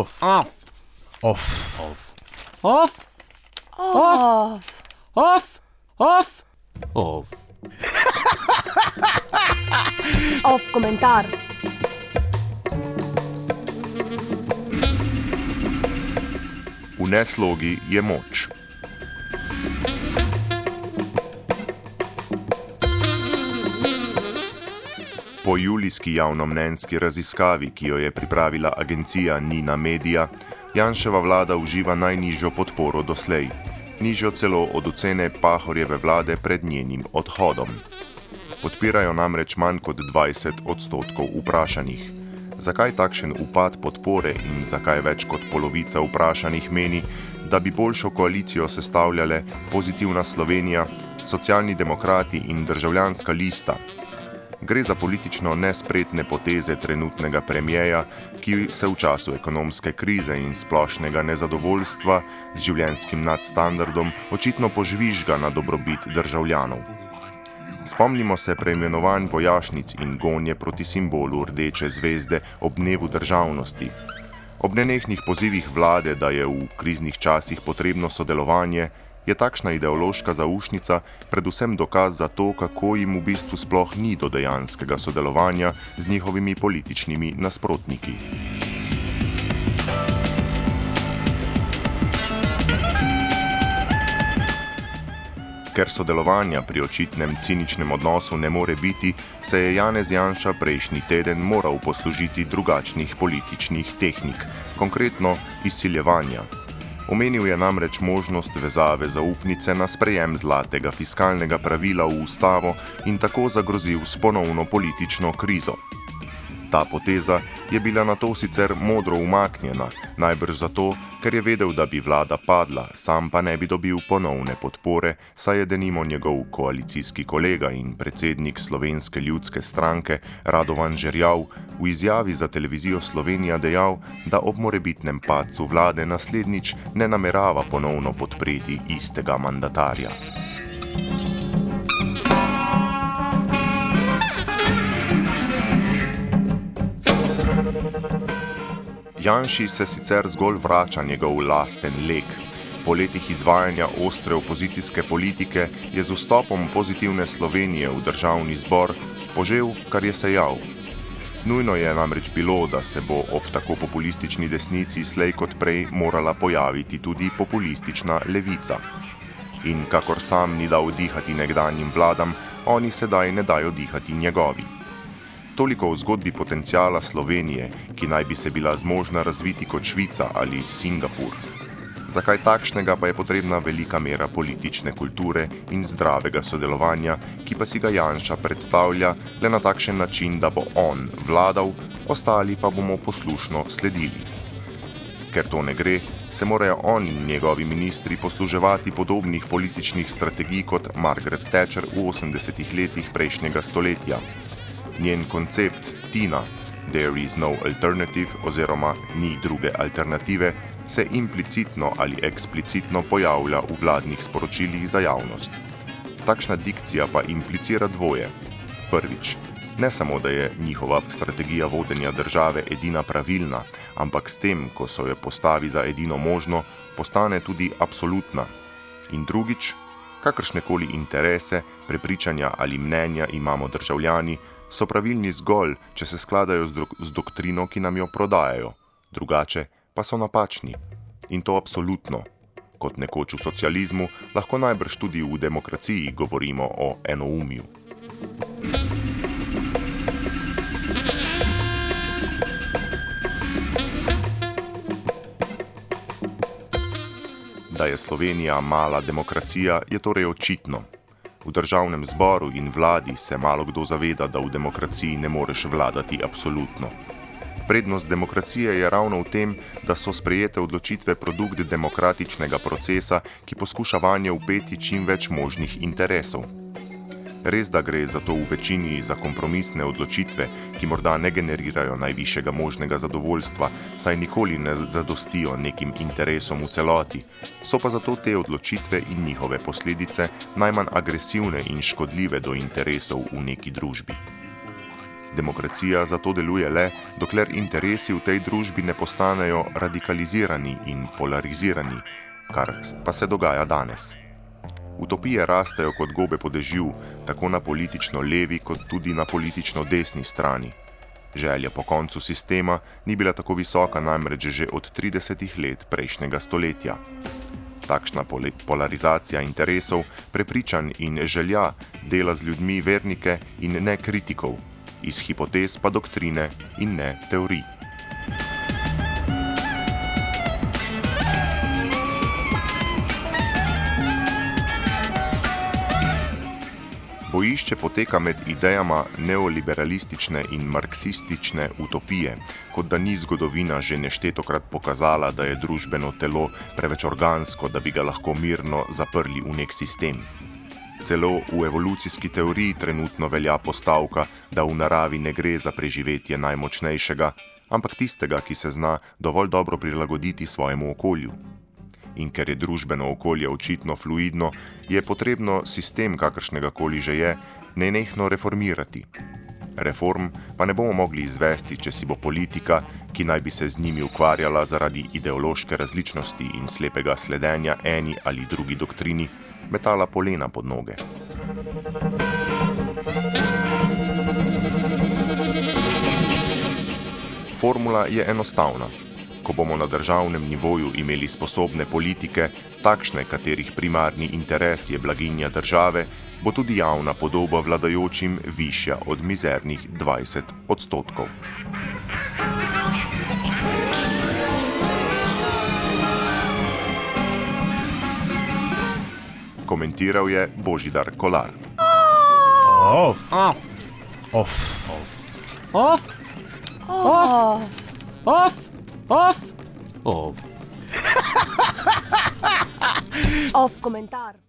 Off. Off. Off. Off. Off, Off. off, off. Off. Off komentar. V neslogi je moč. Po julijski javnomnenjski raziskavi, ki jo je pripravila agencija Nina Media, Janševa vlada uživa najnižjo podporo doslej, nižjo celo od ocene Pahorjeve vlade pred njenim odhodom. Podpirajo namreč manj kot 20 odstotkov vprašanih. Zakaj takšen upad podpore in zakaj več kot polovica vprašanih meni, da bi boljšo koalicijo sestavljale pozitivna Slovenija, socialni demokrati in državljanska lista? Gre za politično nespretne poteze trenutnega premijeja, ki se v času ekonomske krize in splošnega nezadovoljstva z življenjskim nadstandardom očitno požvižga na dobrobit državljanov. Spomnimo se preimenovanj vojašnic in gonje proti simbolu rdeče zvezde ob dnevu državnosti. Ob nenehnih pozivih vlade, da je v kriznih časih potrebno sodelovanje, je takšna ideološka zaušnica predvsem dokaz za to, kako jim v bistvu sploh ni do dejanskega sodelovanja z njihovimi političnimi nasprotniki. Ker sodelovanja pri očitnem ciničnem odnosu ne more biti, se je Janez Janša prejšnji teden moral poslužiti drugačnih političnih tehnik, konkretno izsiljevanja. Omenil je namreč možnost vezave zaupnice na sprejem zlatega fiskalnega pravila v ustavo in tako zagrozil s ponovno politično krizo. Ta poteza je bila na to sicer modro umaknjena, najbrž zato, ker je vedel, da bi vlada padla, sam pa ne bi dobil ponovne podpore, saj je denimo njegov koalicijski kolega in predsednik Slovenske ljudske stranke Radovan Žerjav v izjavi za televizijo Slovenija dejal, da ob morebitnem padcu vlade naslednjič ne namerava ponovno podpreti istega mandatarja. Janši se sicer zgolj vrača njegov lasten lek. Po letih izvajanja ostre opozicijske politike je z vstopom pozitivne Slovenije v državni zbor požel, kar je sejal. Nujno je namreč bilo, da se bo ob tako populistični desnici slej kot prej morala pojaviti tudi populistična levica. In kakor sam ni dal dihati nekdanjim vladam, oni sedaj ne dajo dihati njegovi. Toliko o zgodbi potencijala Slovenije, ki naj bi se bila zmožna razviti kot Švica ali Singapur. Zakaj takšnega pa je potrebna velika mera politične kulture in zdravega sodelovanja, ki pa si ga Janša predstavlja le na takšen način, da bo on vladal, ostali pa bomo poslušno sledili. Ker to ne gre, se morajo on in njegovi ministri posluževati podobnih političnih strategij kot Margaret Thatcher v 80-ih letih prejšnjega stoletja. Njen koncept Tina, There is no alternative oziroma ni druge alternative, se implicitno ali eksplicitno pojavlja v vladnih sporočilih za javnost. Takšna dikcija pa implicira dvoje. Prvič, ne samo, da je njihova strategija vodenja države edina pravilna, ampak s tem, ko so jo postavi za edino možno, postane tudi absolutna. In drugič, kakršnekoli interese, prepričanja ali mnenja imamo državljani, so pravilni zgolj, če se skladajo z, dok z doktrino, ki nam jo prodajajo, drugače pa so napačni. In to absolutno. Kot nekoč v socializmu, lahko najbrž tudi v demokraciji govorimo o enoumju. Da je Slovenija mala demokracija, je torej očitno. V državnem zboru in vladi se malo kdo zaveda, da v demokraciji ne moreš vladati absolutno. Prednost demokracije je ravno v tem, da so sprejete odločitve produkt demokratičnega procesa, ki poskuša vanje upeti čim več možnih interesov. Res da gre za to v večini za kompromisne odločitve, ki morda ne generirajo najvišjega možnega zadovoljstva, saj nikoli ne zadostijo nekim interesom v celoti, so pa zato te odločitve in njihove posledice najmanj agresivne in škodljive do interesov v neki družbi. Demokracija zato deluje le, dokler interesi v tej družbi ne postanejo radikalizirani in polarizirani, kar pa se dogaja danes. Utopije rastejo kot gobe po dežju, tako na politično levi, kot tudi na politično desni strani. Želja po koncu sistema ni bila tako visoka namreč že od 30 let prejšnjega stoletja. Takšna polarizacija interesov, prepričanj in želja dela z ljudmi vernike in ne kritikov, iz hipotez pa doktrine in ne teorij. Bojišče poteka med idejama neoliberalistične in marksistične utopije, kot da ni zgodovina že neštetokrat pokazala, da je družbeno telo preveč organsko, da bi ga lahko mirno zaprli v nek sistem. Celo v evolucijski teoriji trenutno velja postavka, da v naravi ne gre za preživetje najmočnejšega, ampak tistega, ki se zna dovolj dobro prilagoditi svojemu okolju in ker je družbeno okolje očitno fluidno, je potrebno sistem, kakršnega koli že je, nenehno reformirati. Reform pa ne bomo mogli izvesti, če si bo politika, ki naj bi se z njimi ukvarjala zaradi ideološke različnosti in slepega sledenja eni ali drugi doktrini, metala polena pod noge. Formula je enostavna ko bomo na državnem nivoju imeli sposobne politike, takšne, katerih primarni interes je blaginja države, bo tudi javna podoba vladajočim višja od mizernih 20 odstotkov. Komentiral je Božidar Kolar. Off. Off. Off. Off. Off. Off. Off! Off! Off komentar.